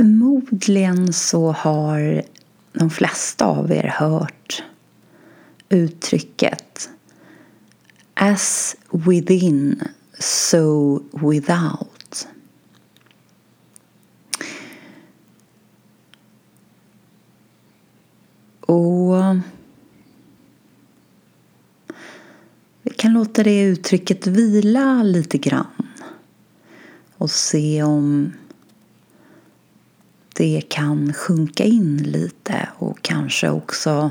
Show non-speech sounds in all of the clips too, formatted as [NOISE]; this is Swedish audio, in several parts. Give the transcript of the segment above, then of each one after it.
Förmodligen så har de flesta av er hört uttrycket As within, so without. Och vi kan låta det uttrycket vila lite grann och se om det kan sjunka in lite och kanske också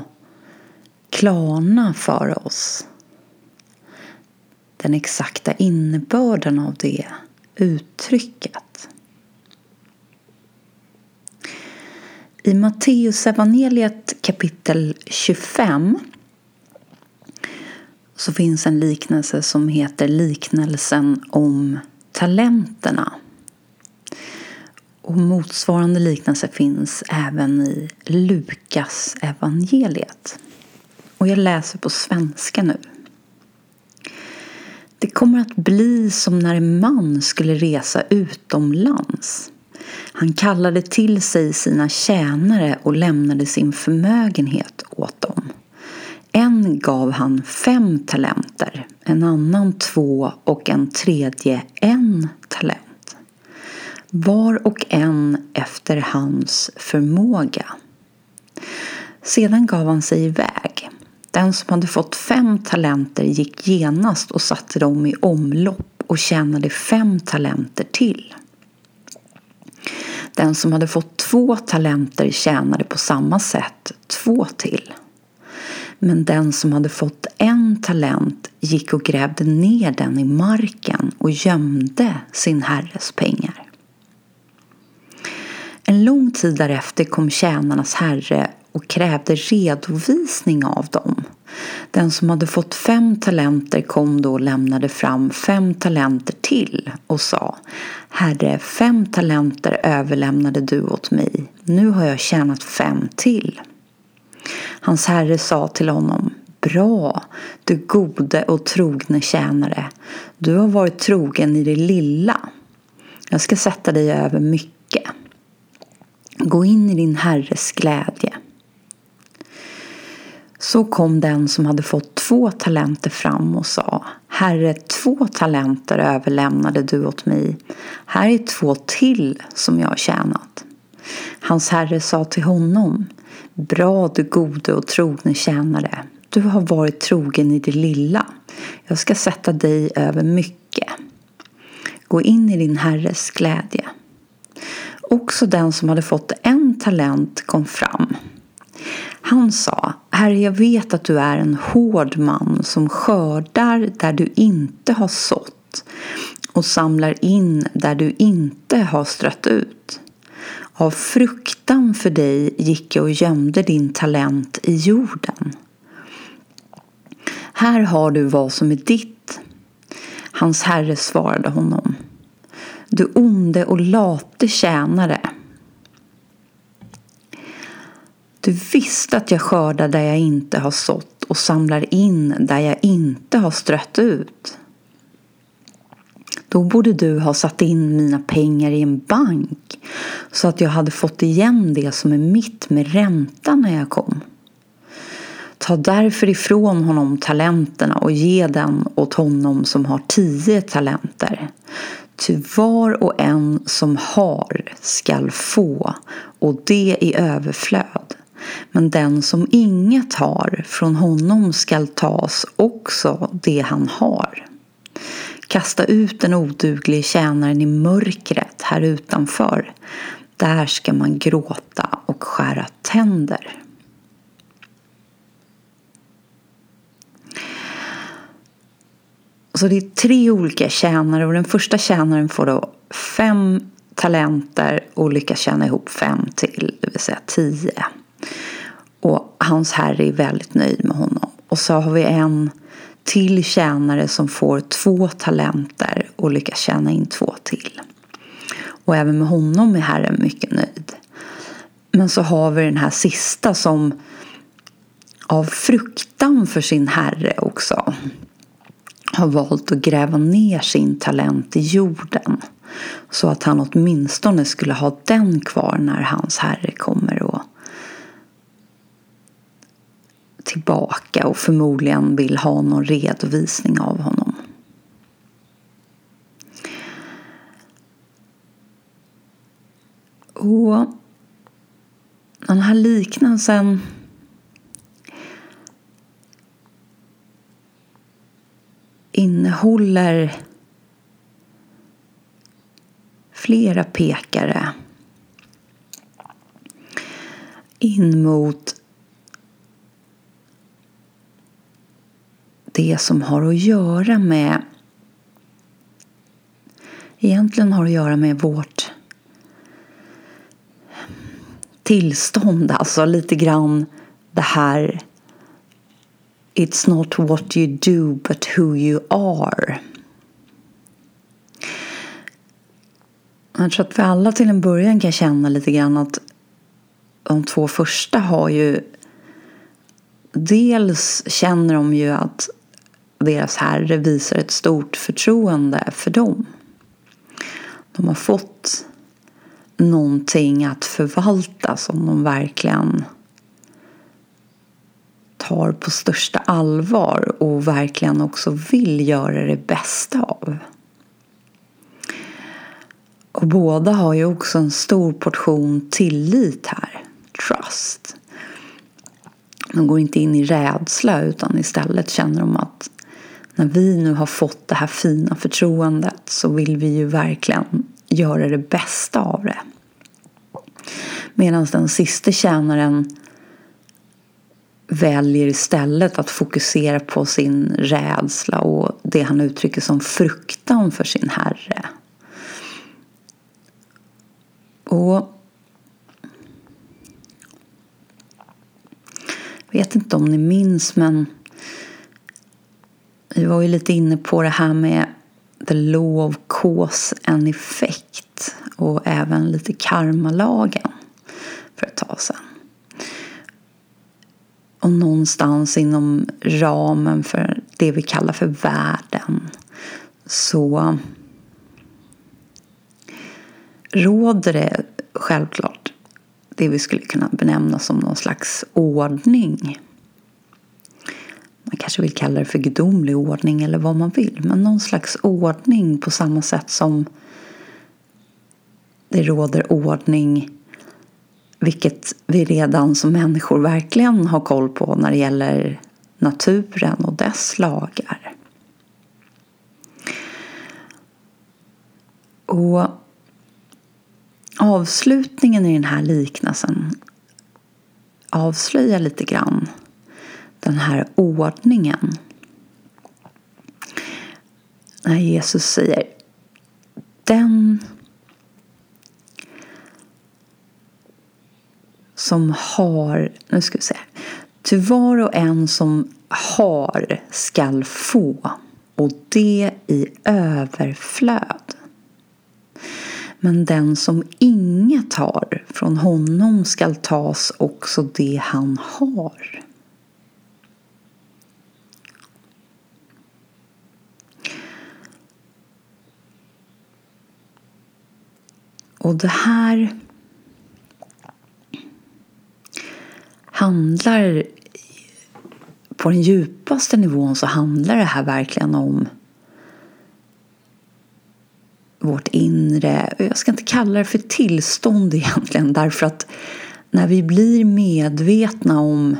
klarna för oss. Den exakta innebörden av det uttrycket. I Matteusevangeliet kapitel 25 så finns en liknelse som heter liknelsen om talenterna. Och motsvarande liknelse finns även i Lukas evangeliet. Och jag läser på svenska nu. Det kommer att bli som när en man skulle resa utomlands. Han kallade till sig sina tjänare och lämnade sin förmögenhet åt dem. En gav han fem talenter, en annan två och en tredje en talent. Var och en efter hans förmåga. Sedan gav han sig iväg. Den som hade fått fem talenter gick genast och satte dem i omlopp och tjänade fem talenter till. Den som hade fått två talenter tjänade på samma sätt två till. Men den som hade fått en talent gick och grävde ner den i marken och gömde sin herres pengar. En lång tid därefter kom tjänarnas herre och krävde redovisning av dem. Den som hade fått fem talenter kom då och lämnade fram fem talenter till och sa Herre, fem talenter överlämnade du åt mig. Nu har jag tjänat fem till. Hans herre sa till honom Bra, du gode och trogne tjänare. Du har varit trogen i det lilla. Jag ska sätta dig över mycket. Gå in i din herres glädje. Så kom den som hade fått två talenter fram och sa Herre, två talenter överlämnade du åt mig. Här är två till som jag har tjänat. Hans herre sa till honom Bra du gode och trogne tjänare. Du har varit trogen i det lilla. Jag ska sätta dig över mycket. Gå in i din herres glädje. Också den som hade fått en talent kom fram. Han sa, Herre jag vet att du är en hård man som skördar där du inte har sått och samlar in där du inte har strött ut. Av fruktan för dig gick jag och gömde din talent i jorden. Här har du vad som är ditt. Hans herre svarade honom. Du onde och late tjänare. Du visste att jag skördar där jag inte har sått och samlar in där jag inte har strött ut. Då borde du ha satt in mina pengar i en bank så att jag hade fått igen det som är mitt med ränta när jag kom. Ta därför ifrån honom talenterna och ge den åt honom som har tio talenter. Ty var och en som har skall få och det i överflöd. Men den som inget har, från honom skall tas också det han har. Kasta ut den oduglige tjänaren i mörkret här utanför. Där ska man gråta och skära tänder. Så det är tre olika tjänare och den första tjänaren får då fem talenter och lyckas tjäna ihop fem till, det vill säga tio. Och hans herre är väldigt nöjd med honom. Och så har vi en till tjänare som får två talenter och lyckas tjäna in två till. Och även med honom är Herren mycket nöjd. Men så har vi den här sista som av fruktan för sin Herre också har valt att gräva ner sin talent i jorden. Så att han åtminstone skulle ha den kvar när hans herre kommer och tillbaka och förmodligen vill ha någon redovisning av honom. Och den här liknelsen innehåller flera pekare in mot det som har att göra med egentligen har att göra med vårt tillstånd, alltså lite grann det här It's not what you do but who you are. Jag tror att vi alla till en början kan känna lite grann att de två första har ju Dels känner de ju att deras herre visar ett stort förtroende för dem. De har fått någonting att förvalta som de verkligen tar på största allvar och verkligen också vill göra det bästa av. Och båda har ju också en stor portion tillit här, trust. De går inte in i rädsla utan istället känner de att när vi nu har fått det här fina förtroendet så vill vi ju verkligen göra det bästa av det. Medan den sista tjänaren väljer istället att fokusera på sin rädsla och det han uttrycker som fruktan för sin herre. Och jag vet inte om ni minns men vi var ju lite inne på det här med the law of cause and effect och även lite karmalagen för ett tag sedan. Och någonstans inom ramen för det vi kallar för världen så råder det självklart det vi skulle kunna benämna som någon slags ordning. Man kanske vill kalla det för gudomlig ordning eller vad man vill. Men någon slags ordning på samma sätt som det råder ordning vilket vi redan som människor verkligen har koll på när det gäller naturen och dess lagar. Och avslutningen i den här liknelsen avslöjar lite grann den här ordningen. När Jesus säger den som har, nu ska vi se, till var och en som har skall få och det i överflöd. Men den som inget har, från honom skall tas också det han har. Och det här handlar på den djupaste nivån så handlar det här verkligen om vårt inre, jag ska inte kalla det för tillstånd [LAUGHS] egentligen därför att när vi blir medvetna om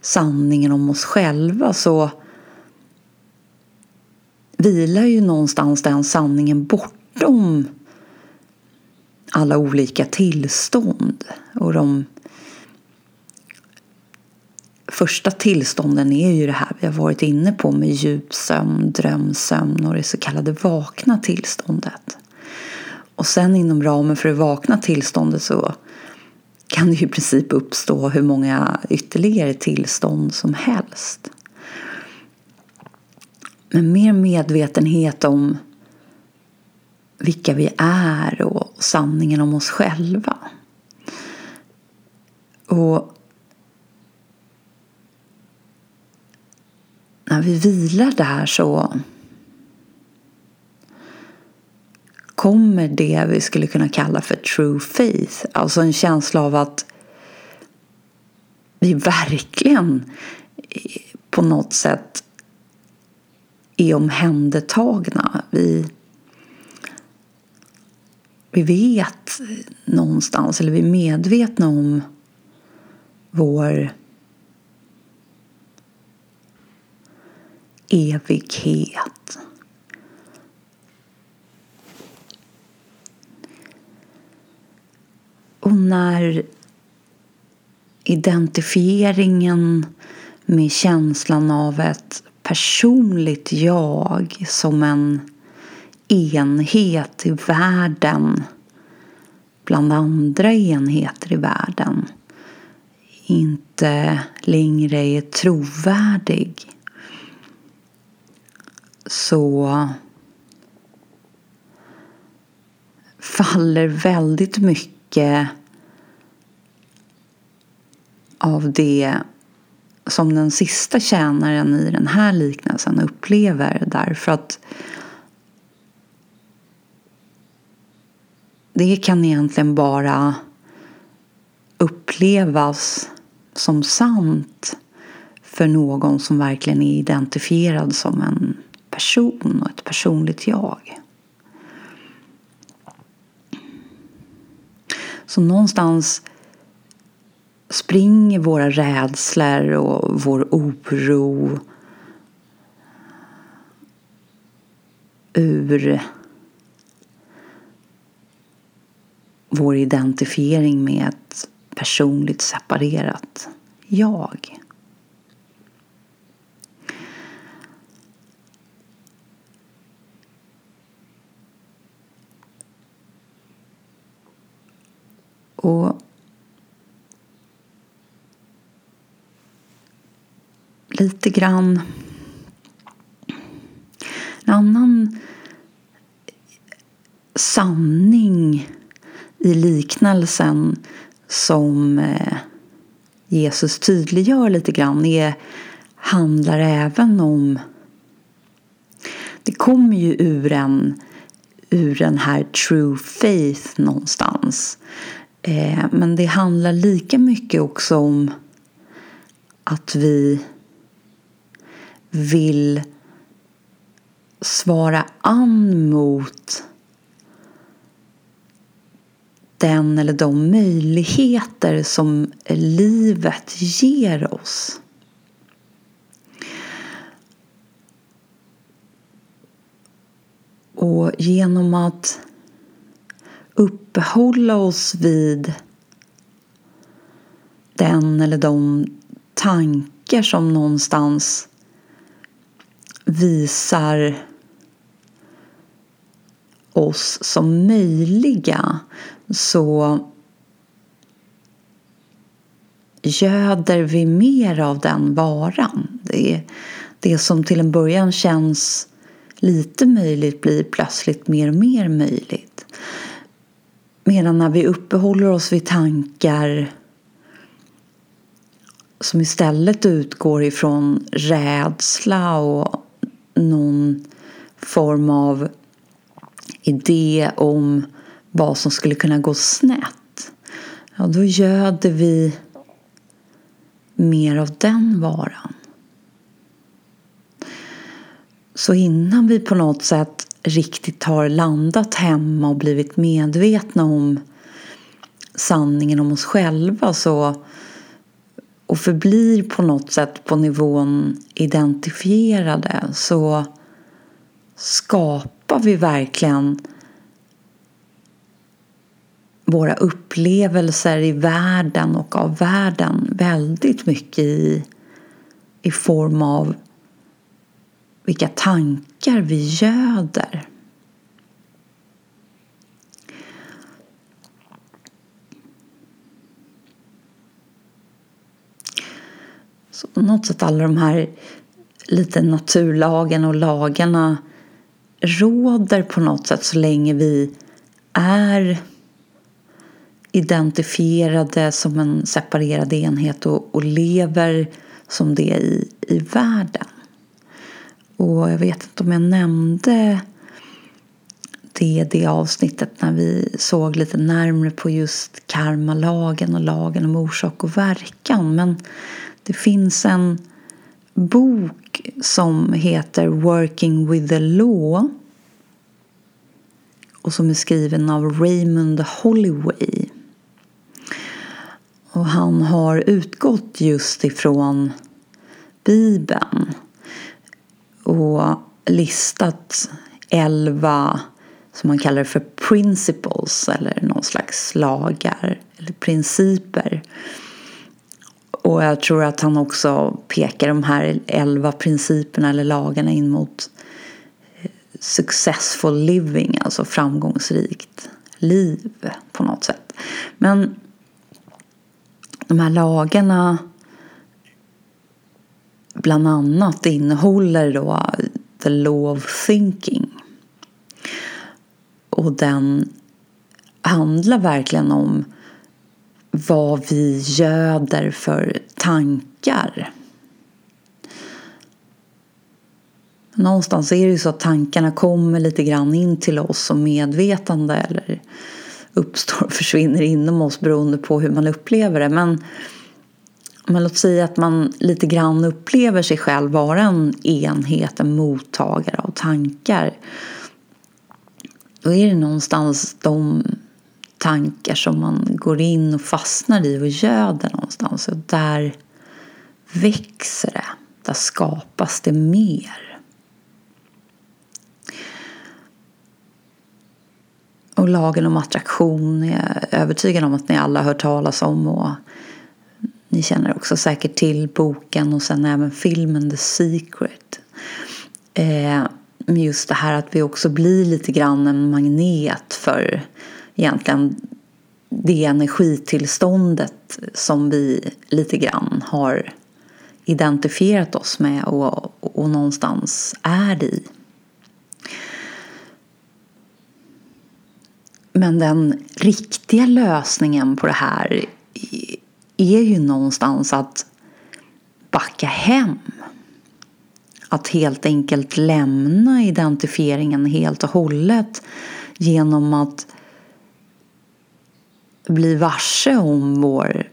sanningen om oss själva så vilar ju någonstans den sanningen bortom alla olika tillstånd och de första tillstånden är ju det här vi har varit inne på med djupsömn, drömsömn och det så kallade vakna tillståndet. Och sen inom ramen för det vakna tillståndet så kan det ju i princip uppstå hur många ytterligare tillstånd som helst. Men mer medvetenhet om vilka vi är och sanningen om oss själva. Och när vi vilar där så kommer det vi skulle kunna kalla för true faith. Alltså en känsla av att vi verkligen på något sätt är omhändertagna. Vi, vi vet någonstans, eller vi är medvetna om vår evighet. Och när identifieringen med känslan av ett personligt jag som en enhet i världen bland andra enheter i världen inte längre är trovärdig så faller väldigt mycket av det som den sista tjänaren i den här liknelsen upplever därför att det kan egentligen bara upplevas som sant för någon som verkligen är identifierad som en person och ett personligt jag. Så någonstans springer våra rädslor och vår oro ur vår identifiering med ett personligt separerat jag. Och lite grann en annan sanning i liknelsen som eh, Jesus tydliggör lite grann är, handlar även om det kommer ju ur en ur den här true faith någonstans. Eh, men det handlar lika mycket också om att vi vill svara an mot den eller de möjligheter som livet ger oss. Och genom att uppehålla oss vid den eller de tankar som någonstans visar oss som möjliga så göder vi mer av den varan. Det, det som till en början känns lite möjligt blir plötsligt mer och mer möjligt. Medan när vi uppehåller oss vid tankar som istället utgår ifrån rädsla och någon form av idé om vad som skulle kunna gå snett. Ja, då göder vi mer av den varan. Så innan vi på något sätt riktigt har landat hemma och blivit medvetna om sanningen om oss själva så och förblir på något sätt på nivån identifierade så skapar vi verkligen våra upplevelser i världen och av världen väldigt mycket i, i form av vilka tankar vi göder. Så på något sätt alla de här lite naturlagen och lagarna råder på något sätt så länge vi är identifierade som en separerad enhet och, och lever som det i, i världen. Och jag vet inte om jag nämnde det det avsnittet när vi såg lite närmre på just karmalagen och lagen om orsak och verkan. Men det finns en bok som heter Working with the Law och som är skriven av Raymond Holloway. Och han har utgått just ifrån Bibeln och listat elva som man kallar för principles eller någon slags lagar eller principer. Och jag tror att han också pekar de här elva principerna eller lagarna in mot eh, successful living, alltså framgångsrikt liv på något sätt. Men de här lagarna bland annat innehåller då the law of thinking. Och den handlar verkligen om vad vi göder för tankar. Någonstans är det ju så att tankarna kommer lite grann in till oss som medvetande eller uppstår och [LAUGHS] försvinner inom oss beroende på hur man upplever det. Men, men låt säga att man lite grann upplever sig själv vara en enhet, en mottagare av tankar. Då är det någonstans de tankar som man går in och fastnar i och göder någonstans. Och där växer det. Där skapas det mer. Och lagen om attraktion är jag övertygad om att ni alla har hört talas om. Och ni känner också säkert till boken och sen även filmen The Secret. Eh, just det här att vi också blir lite grann en magnet för egentligen det energitillståndet som vi lite grann har identifierat oss med och, och någonstans är i. Men den riktiga lösningen på det här är ju någonstans att backa hem. Att helt enkelt lämna identifieringen helt och hållet genom att bli varse om vår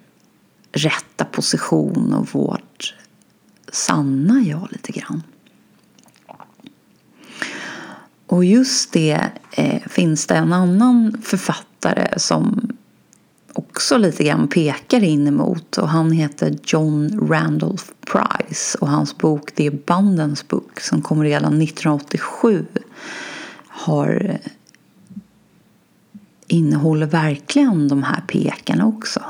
rätta position och vårt sanna jag lite grann. Och just det eh, finns det en annan författare som också lite grann pekar in emot och han heter John Randolph Price och hans bok The Abundance Book som kom redan 1987 har eh, innehåller verkligen de här pekarna också.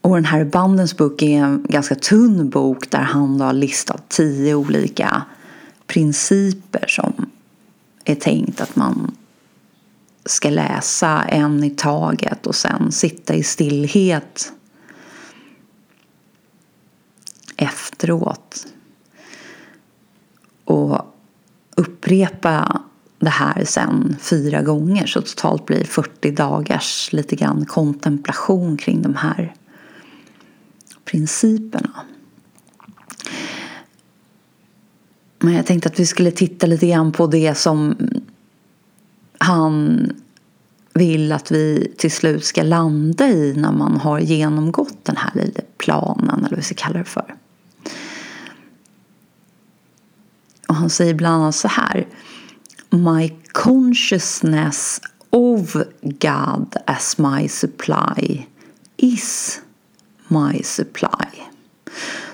Och den här Abundance Book är en ganska tunn bok där han har listat tio olika principer som är tänkt att man ska läsa en i taget och sen sitta i stillhet efteråt och upprepa det här sen fyra gånger så totalt blir det 40 dagars lite grann kontemplation kring de här principerna. Men jag tänkte att vi skulle titta lite grann på det som han vill att vi till slut ska landa i när man har genomgått den här lilla planen eller vad vi ska kalla det för. Och han säger bland annat så här my consciousness of God as my supply is my supply.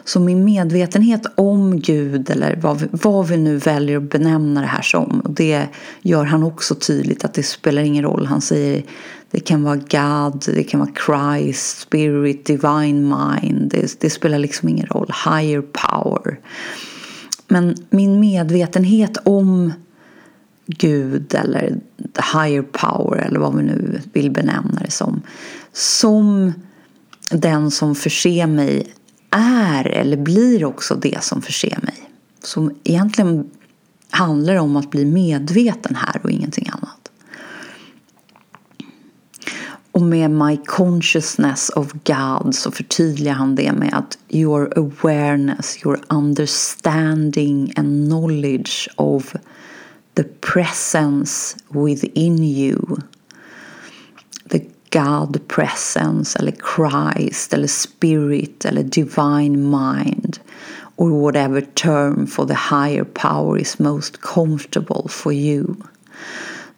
Så min medvetenhet om Gud eller vad vi, vad vi nu väljer att benämna det här som. Och det gör han också tydligt att det spelar ingen roll. Han säger det kan vara God, det kan vara Christ, Spirit, Divine Mind. Det, det spelar liksom ingen roll. Higher power. Men min medvetenhet om Gud eller the higher power eller vad vi nu vill benämna det som. Som den som förser mig är eller blir också det som förser mig. Så egentligen handlar det om att bli medveten här och ingenting annat. Och med My Consciousness of God så förtydligar han det med att Your awareness, your understanding and knowledge of the presence within you. God presence eller Christ eller spirit eller divine mind or whatever term for the higher power is most comfortable for you.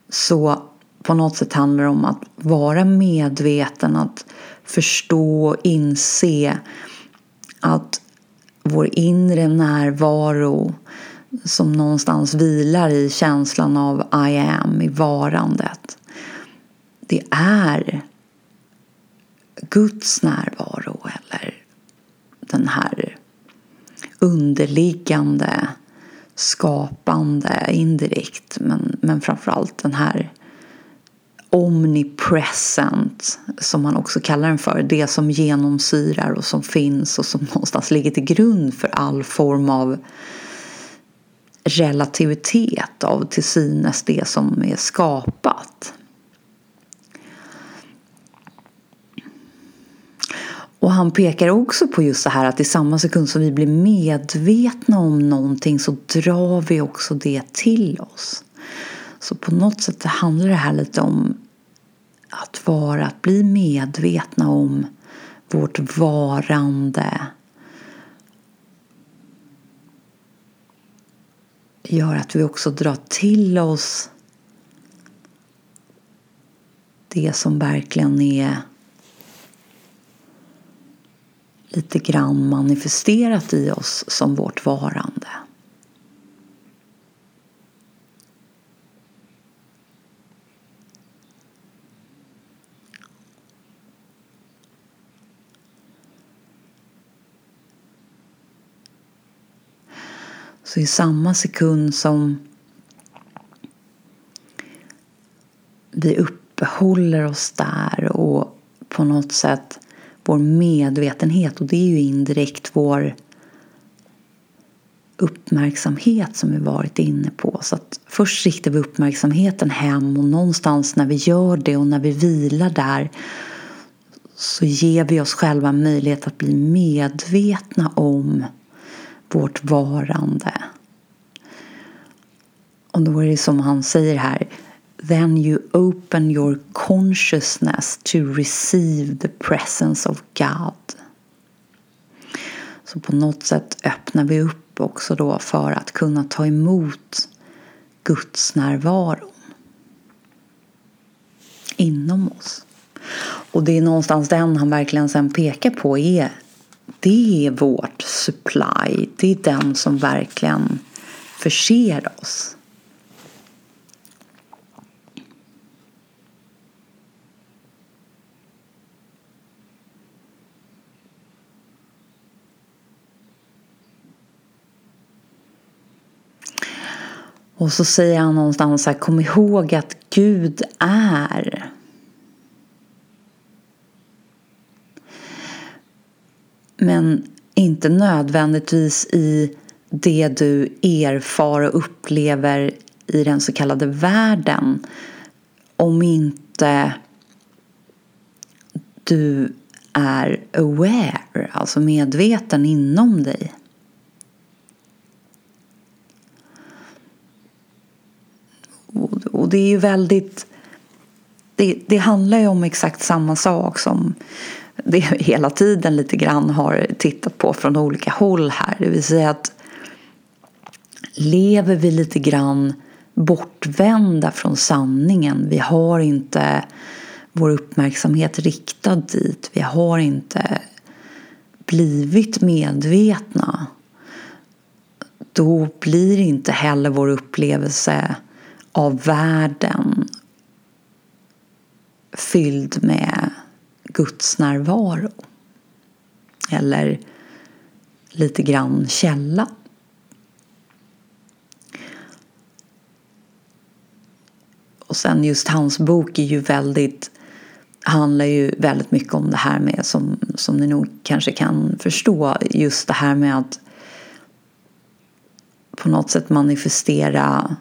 Så på något sätt handlar det om att vara medveten, att förstå och inse att vår inre närvaro som någonstans vilar i känslan av I am, i varandet. Det är Guds närvaro eller den här underliggande skapande indirekt men, men framförallt den här omnipresent som man också kallar den för. Det som genomsyrar och som finns och som någonstans ligger till grund för all form av relativitet av till synes det som är skapat. Och han pekar också på just det här att i samma sekund som vi blir medvetna om någonting så drar vi också det till oss. Så på något sätt handlar det här lite om att vara, att bli medvetna om vårt varande. Gör att vi också drar till oss det som verkligen är lite grann manifesterat i oss som vårt varande. Så i samma sekund som vi uppehåller oss där och på något sätt vår medvetenhet och det är ju indirekt vår uppmärksamhet som vi varit inne på. Så att först riktar vi uppmärksamheten hem och någonstans när vi gör det och när vi vilar där så ger vi oss själva möjlighet att bli medvetna om vårt varande. Och då är det som han säger här Then you open your consciousness to receive the presence of God. Så på något sätt öppnar vi upp också då för att kunna ta emot Guds närvaro inom oss. Och det är någonstans den han verkligen sen pekar på är det är vårt supply. Det är den som verkligen förser oss. Och så säger han någonstans så här, kom ihåg att Gud är. Men inte nödvändigtvis i det du erfar och upplever i den så kallade världen. Om inte du är aware, alltså medveten inom dig. Och det är ju väldigt... Det, det handlar ju om exakt samma sak som det [LAUGHS] hela tiden lite grann har tittat på från olika håll här. Det vill säga att lever vi lite grann bortvända från sanningen. Vi har inte vår uppmärksamhet riktad dit. Vi har inte blivit medvetna. Då blir inte heller vår upplevelse av världen fylld med Guds närvaro. Eller lite grann källa. Och sen just hans bok är ju väldigt handlar ju väldigt mycket om det här med som, som ni nog kanske kan förstå just det här med att på något sätt manifestera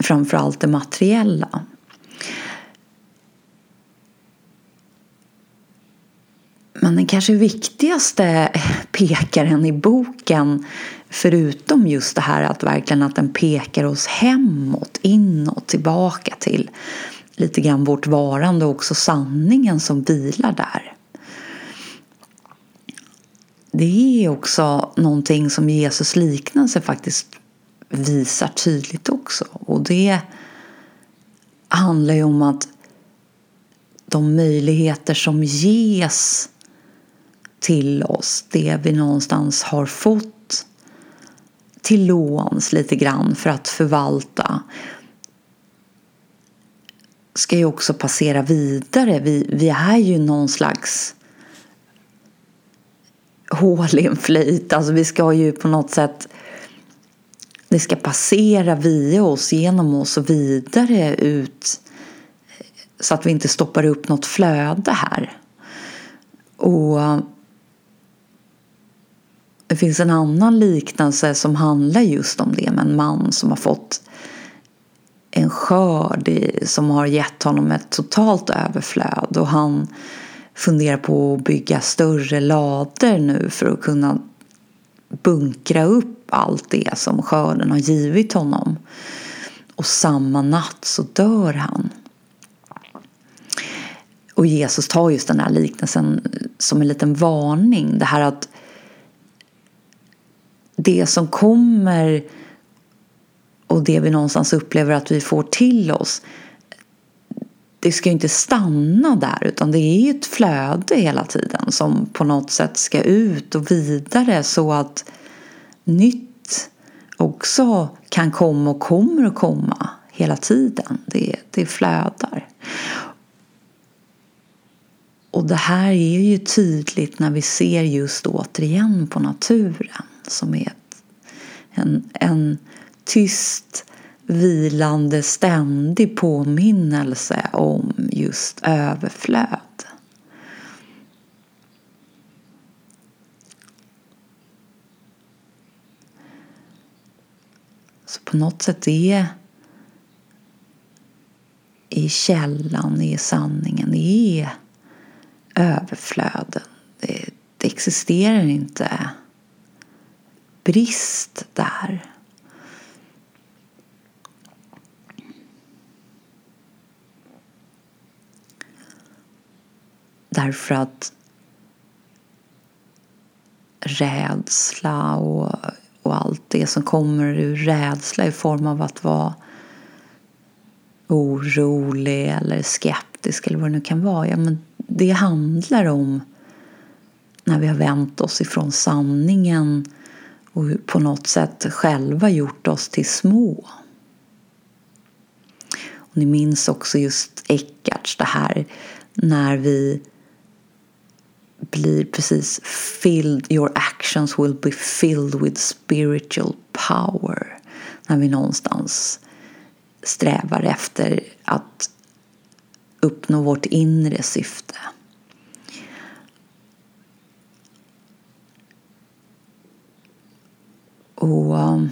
framförallt det materiella. Men den kanske viktigaste pekaren i boken förutom just det här att verkligen att den pekar oss hemåt, inåt, tillbaka till lite grann vårt varande och också sanningen som vilar där. Det är också någonting som Jesus liknelse faktiskt visar tydligt också. Och det handlar ju om att de möjligheter som ges till oss, det vi någonstans har fått till låns lite grann för att förvalta ska ju också passera vidare. Vi, vi är ju någon slags hål i en flöjt. Alltså vi ska ju på något sätt det ska passera via oss, genom oss och vidare ut så att vi inte stoppar upp något flöde här. Och det finns en annan liknelse som handlar just om det med en man som har fått en skörd som har gett honom ett totalt överflöd och han funderar på att bygga större lader nu för att kunna bunkra upp allt det som skörden har givit honom. Och samma natt så dör han. Och Jesus tar just den här liknelsen som en liten varning. Det här att det som kommer och det vi någonstans upplever att vi får till oss det ska ju inte stanna där utan det är ju ett flöde hela tiden som på något sätt ska ut och vidare så att nytt också kan komma och kommer att komma hela tiden. Det, det flödar. Och det här är ju tydligt när vi ser just återigen på naturen som är en, en tyst vilande ständig påminnelse om just överflöd. Så på något sätt är i källan, i sanningen, är överflöden. Det, det existerar inte brist där. Därför att rädsla och, och allt det som kommer ur rädsla i form av att vara orolig eller skeptisk eller vad det nu kan vara. Ja, men det handlar om när vi har vänt oss ifrån sanningen och på något sätt själva gjort oss till små. Och ni minns också just Eckarts det här när vi blir precis filled, your actions will be filled with spiritual power. När vi någonstans strävar efter att uppnå vårt inre syfte. Och um,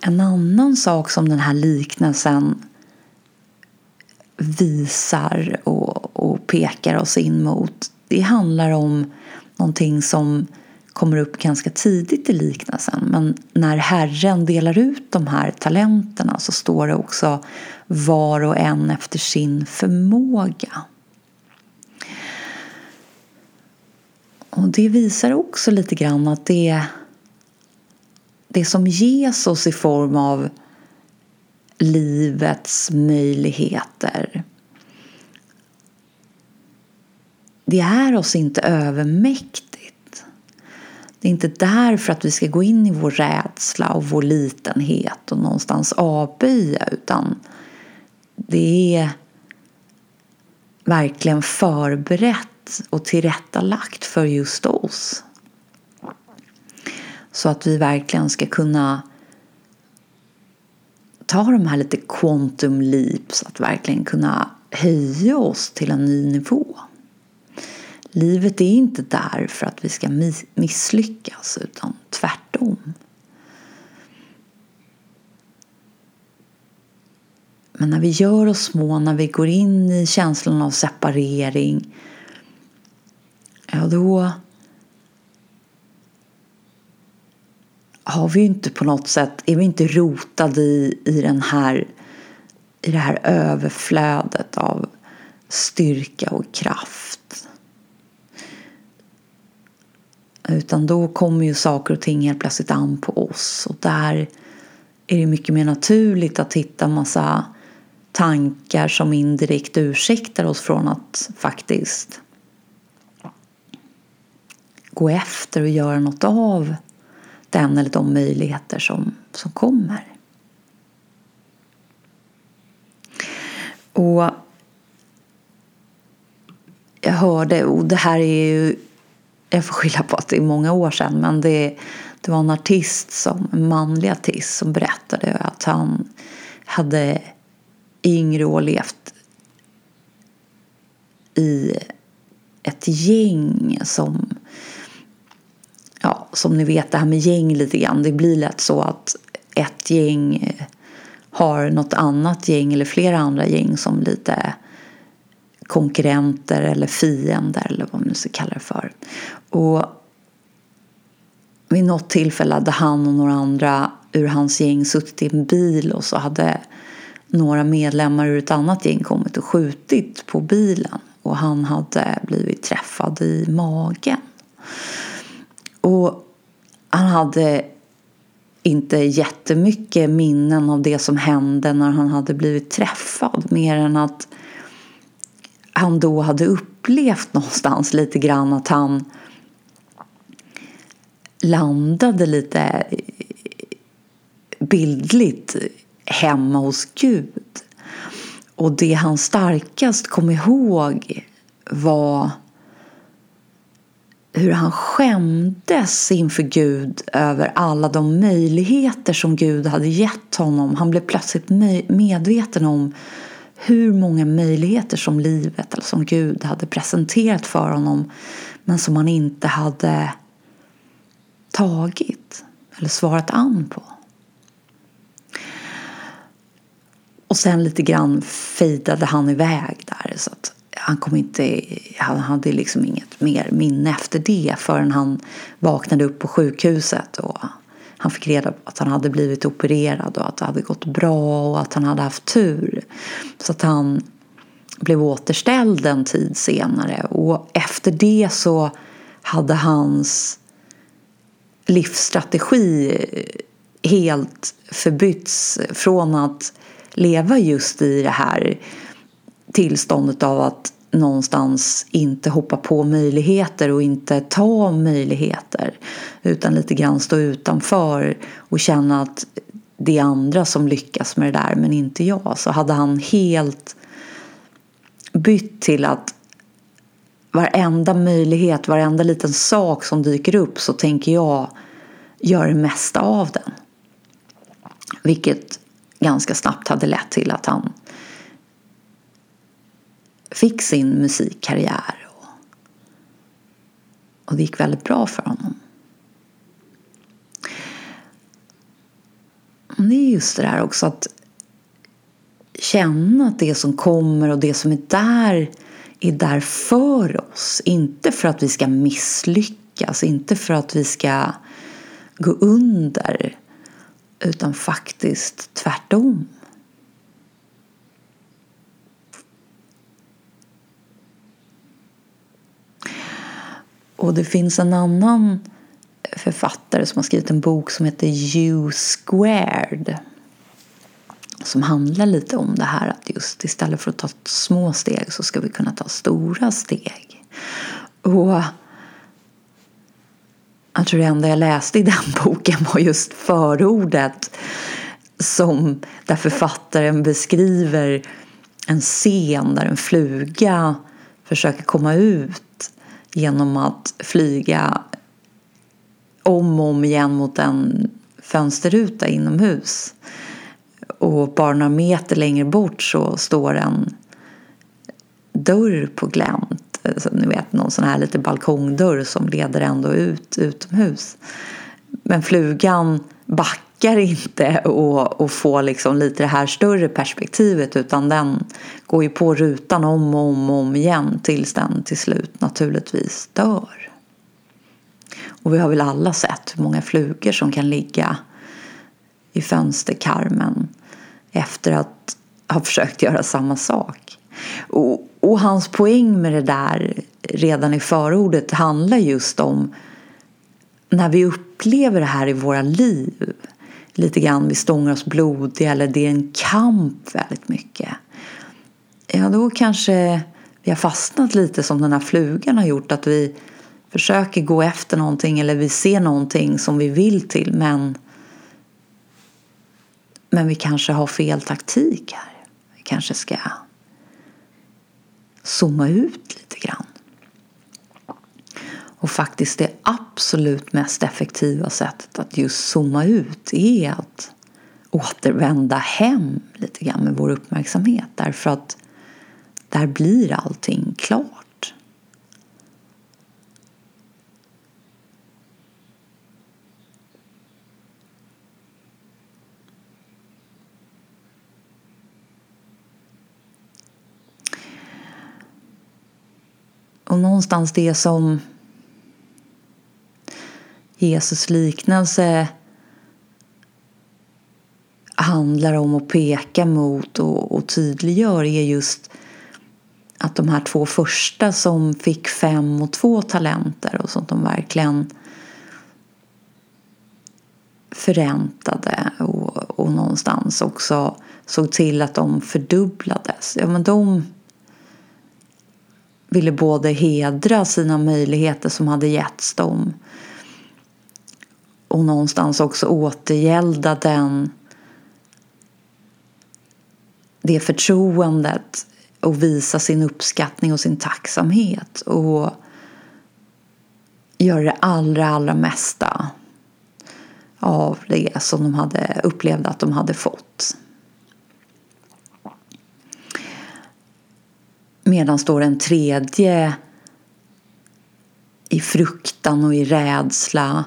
En annan sak som den här liknelsen visar och, och pekar oss in mot det handlar om någonting som kommer upp ganska tidigt i liknelsen. Men när Herren delar ut de här talenterna så står det också var och en efter sin förmåga. Och det visar också lite grann att det, det som ges oss i form av livets möjligheter. Det är oss inte övermäktigt. Det är inte därför att vi ska gå in i vår rädsla och vår litenhet och någonstans avböja utan det är verkligen förberett och tillrättalagt för just oss. Så att vi verkligen ska kunna ta de här lite quantum leaps, att verkligen kunna höja oss till en ny nivå. Livet är inte där för att vi ska misslyckas utan tvärtom. Men när vi gör oss små, när vi går in i känslan av separering ja då har vi ju inte på något sätt, är vi inte rotade i, i, den här, i det här överflödet av styrka och kraft. Utan då kommer ju saker och ting helt plötsligt an på oss och där är det mycket mer naturligt att hitta massa tankar som indirekt ursäktar oss från att faktiskt gå efter och göra något av den eller de möjligheter som, som kommer. Och jag hörde, och det här är ju, jag får skylla på att det är många år sedan, men det, det var en artist, som, en manlig artist som berättade att han hade i yngre år levt i ett gäng som som ni vet det här med gäng lite grann. Det blir lätt så att ett gäng eh, har något annat gäng eller flera andra gäng som lite konkurrenter eller fiender eller vad man nu ska kalla det för. Och vid något tillfälle hade han och några andra ur hans gäng suttit i en bil och så hade några medlemmar ur ett annat gäng kommit och skjutit på bilen och han hade blivit träffad i magen. Och han hade inte jättemycket minnen av det som hände när han hade blivit träffad mer än att han då hade upplevt någonstans lite grann att han landade lite bildligt hemma hos Gud. Och det han starkast kom ihåg var hur han skämdes inför Gud över alla de möjligheter som Gud hade gett honom. Han blev plötsligt medveten om hur många möjligheter som livet eller som Gud hade presenterat för honom men som han inte hade tagit eller svarat an på. Och sen lite grann fejdade han iväg där så att han, kom inte, han hade liksom inget mer minne efter det förrän han vaknade upp på sjukhuset och han fick reda på att han hade blivit opererad och att det hade gått bra och att han hade haft tur. Så att han blev återställd en tid senare och efter det så hade hans livsstrategi helt förbytts från att leva just i det här tillståndet av att någonstans inte hoppa på möjligheter och inte ta möjligheter utan lite grann stå utanför och känna att det är andra som lyckas med det där men inte jag så hade han helt bytt till att varenda möjlighet, varenda liten sak som dyker upp så tänker jag göra det mesta av den. Vilket ganska snabbt hade lett till att han fick sin musikkarriär. Och, och det gick väldigt bra för honom. Det är just det där också att känna att det som kommer och det som är där är där för oss. Inte för att vi ska misslyckas, inte för att vi ska gå under utan faktiskt tvärtom. Och det finns en annan författare som har skrivit en bok som heter You squared. Som handlar lite om det här att just istället för att ta små steg så ska vi kunna ta stora steg. Och jag tror det enda jag läste i den [LAUGHS] boken var just förordet som där författaren beskriver en scen där en fluga försöker komma ut genom att flyga om och om igen mot en fönsterruta inomhus. Och bara några meter längre bort så står en dörr på glänt. Alltså, ni vet någon sån här lite balkongdörr som leder ändå ut utomhus. Men flugan backar orkar inte och, och liksom lite det här större perspektivet utan den går ju på rutan om och om och om igen tills den till slut naturligtvis dör. Och vi har väl alla sett hur många flugor som kan ligga i fönsterkarmen efter att ha försökt göra samma sak. Och, och hans poäng med det där redan i förordet handlar just om när vi upplever det här i våra liv lite grann vi stångar oss blodiga eller det är en kamp väldigt mycket. Ja, då kanske vi har fastnat lite som den här flugan har gjort att vi försöker gå efter någonting eller vi ser någonting som vi vill till men men vi kanske har fel taktik här. Vi kanske ska zooma ut lite grann. Och faktiskt det absolut mest effektiva sättet att just zooma ut är att återvända hem lite grann med vår uppmärksamhet. Därför att där blir allting klart. Och någonstans det som Jesus liknelse handlar om att peka mot och, och tydliggör är just att de här två första som fick fem och två talenter och som de verkligen förräntade och, och någonstans också såg till att de fördubblades. Ja, men de ville både hedra sina möjligheter som hade getts dem och någonstans också återgälda den det förtroendet och visa sin uppskattning och sin tacksamhet och göra det allra, allra mesta av det som de hade upplevde att de hade fått. Medan då den tredje i fruktan och i rädsla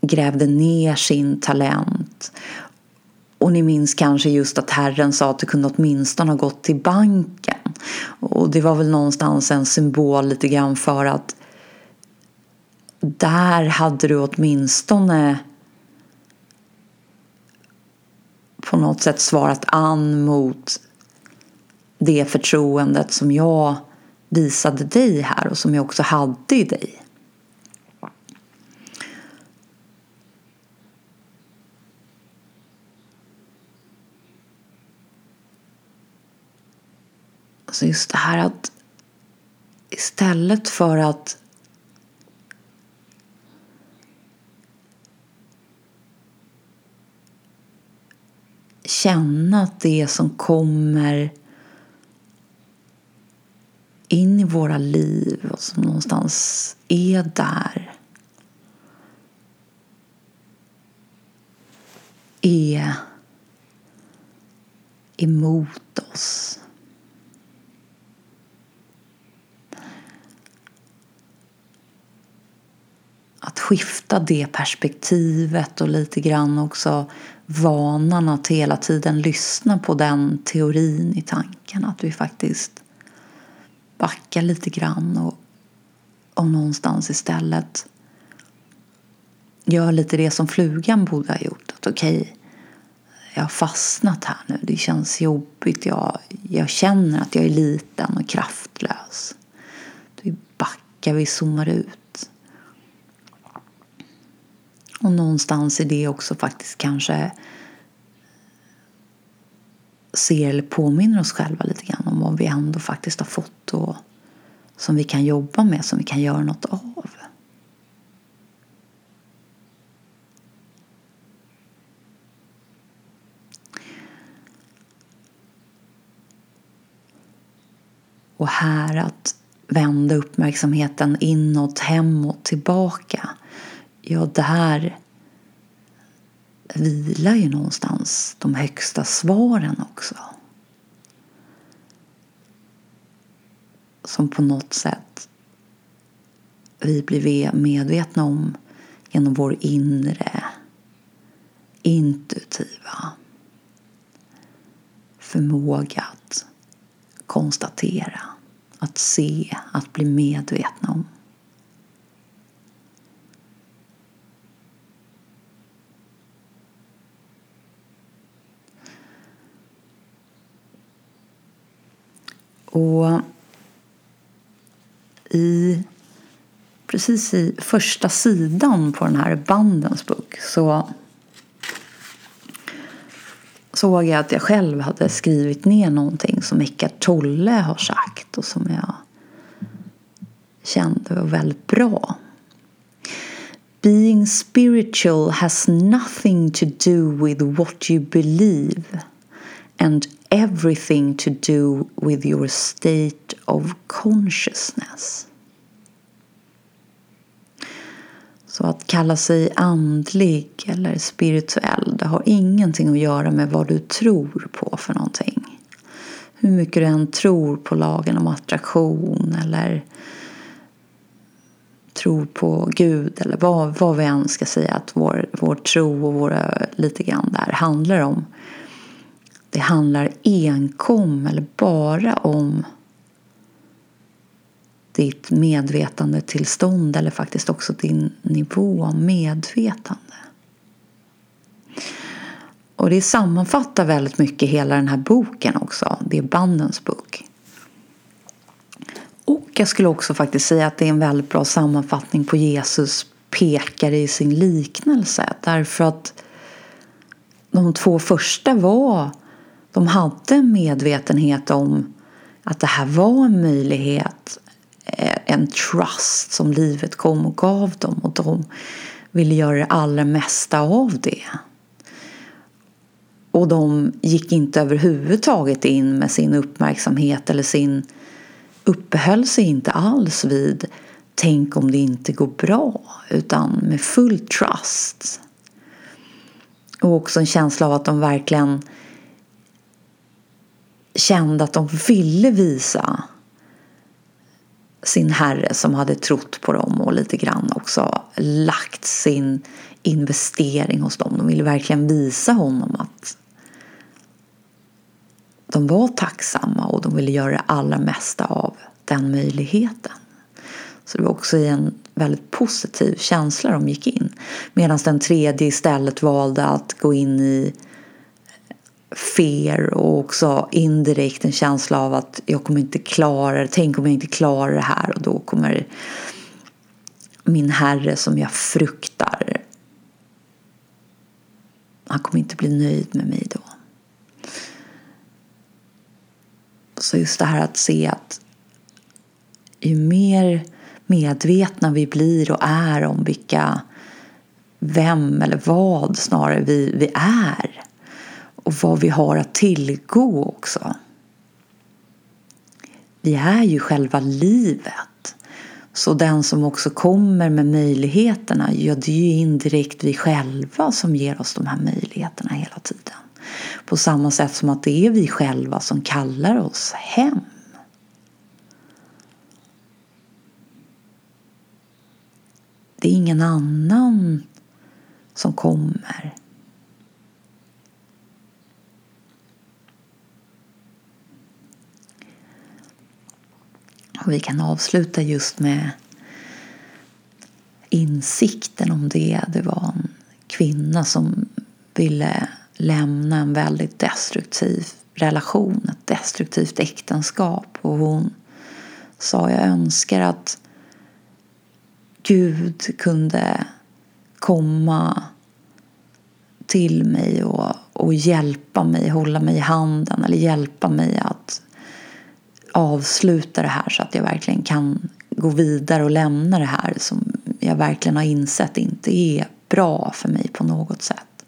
grävde ner sin talent. Och ni minns kanske just att Herren sa att du kunde åtminstone ha gått till banken. Och det var väl någonstans en symbol lite grann för att där hade du åtminstone på något sätt svarat an mot det förtroendet som jag visade dig här och som jag också hade i dig. Alltså just det här att istället för att känna att det som kommer in i våra liv och som någonstans är där är emot oss. Att skifta det perspektivet och lite grann också vanan att hela tiden lyssna på den teorin i tanken. Att vi faktiskt backar lite grann och, och någonstans istället gör lite det som flugan borde ha gjort. Att okej, okay, jag har fastnat här nu. Det känns jobbigt. Jag, jag känner att jag är liten och kraftlös. Vi backar, vi zoomar ut. Och någonstans i det också faktiskt kanske ser eller påminner oss själva lite grann om vad vi ändå faktiskt har fått och som vi kan jobba med, som vi kan göra något av. Och här att vända uppmärksamheten inåt, hemåt, tillbaka ja, där vilar ju någonstans de högsta svaren också. Som på något sätt vi blir medvetna om genom vår inre intuitiva förmåga att konstatera, att se, att bli medvetna om. Och i precis i första sidan på den här bandens bok så såg jag att jag själv hade skrivit ner någonting som Eckart Tolle har sagt och som jag kände var väldigt bra. Being spiritual has nothing to do with what you believe and everything to do with your state of consciousness. Så att kalla sig andlig eller spirituell, det har ingenting att göra med vad du tror på för någonting. Hur mycket du än tror på lagen om attraktion eller tror på Gud eller vad, vad vi än ska säga att vår, vår tro och våra lite grann där handlar om. Det handlar enkom eller bara om ditt medvetandetillstånd eller faktiskt också din nivå av medvetande. Och det sammanfattar väldigt mycket hela den här boken också. Det är bandens bok. Och jag skulle också faktiskt säga att det är en väldigt bra sammanfattning på Jesus pekare i sin liknelse. Därför att de två första var, de hade en medvetenhet om att det här var en möjlighet eh, en trust som livet kom och gav dem och de ville göra det allra mesta av det. Och de gick inte överhuvudtaget in med sin uppmärksamhet eller sin uppehöll sig inte alls vid tänk om det inte går bra utan med full trust. Och också en känsla av att de verkligen kände att de ville visa sin herre som hade trott på dem och lite grann också lagt sin investering hos dem. De ville verkligen visa honom att de var tacksamma och de ville göra det allra mesta av den möjligheten. Så det var också i en väldigt positiv känsla de gick in. Medan den tredje istället valde att gå in i fear och också indirekt en känsla av att jag kommer inte klara det. Tänk om jag inte klarar det här och då kommer min herre som jag fruktar han kommer inte bli nöjd med mig då. Så just det här att se att ju mer medvetna vi blir och är om vilka, vem eller vad snarare vi, vi är och vad vi har att tillgå också. Vi är ju själva livet. Så den som också kommer med möjligheterna, ja det är ju indirekt vi själva som ger oss de här möjligheterna hela tiden. På samma sätt som att det är vi själva som kallar oss hem. Det är ingen annan som kommer. Och vi kan avsluta just med insikten om det. Det var en kvinna som ville lämna en väldigt destruktiv relation, ett destruktivt äktenskap. Och hon sa jag önskar att Gud kunde komma till mig och, och hjälpa mig, hålla mig i handen eller hjälpa mig att avsluta det här så att jag verkligen kan gå vidare och lämna det här som jag verkligen har insett inte är bra för mig på något sätt.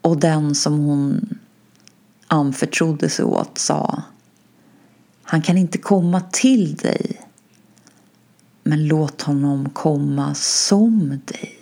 Och den som hon anförtrodde sig åt sa Han kan inte komma till dig men låt honom komma som dig.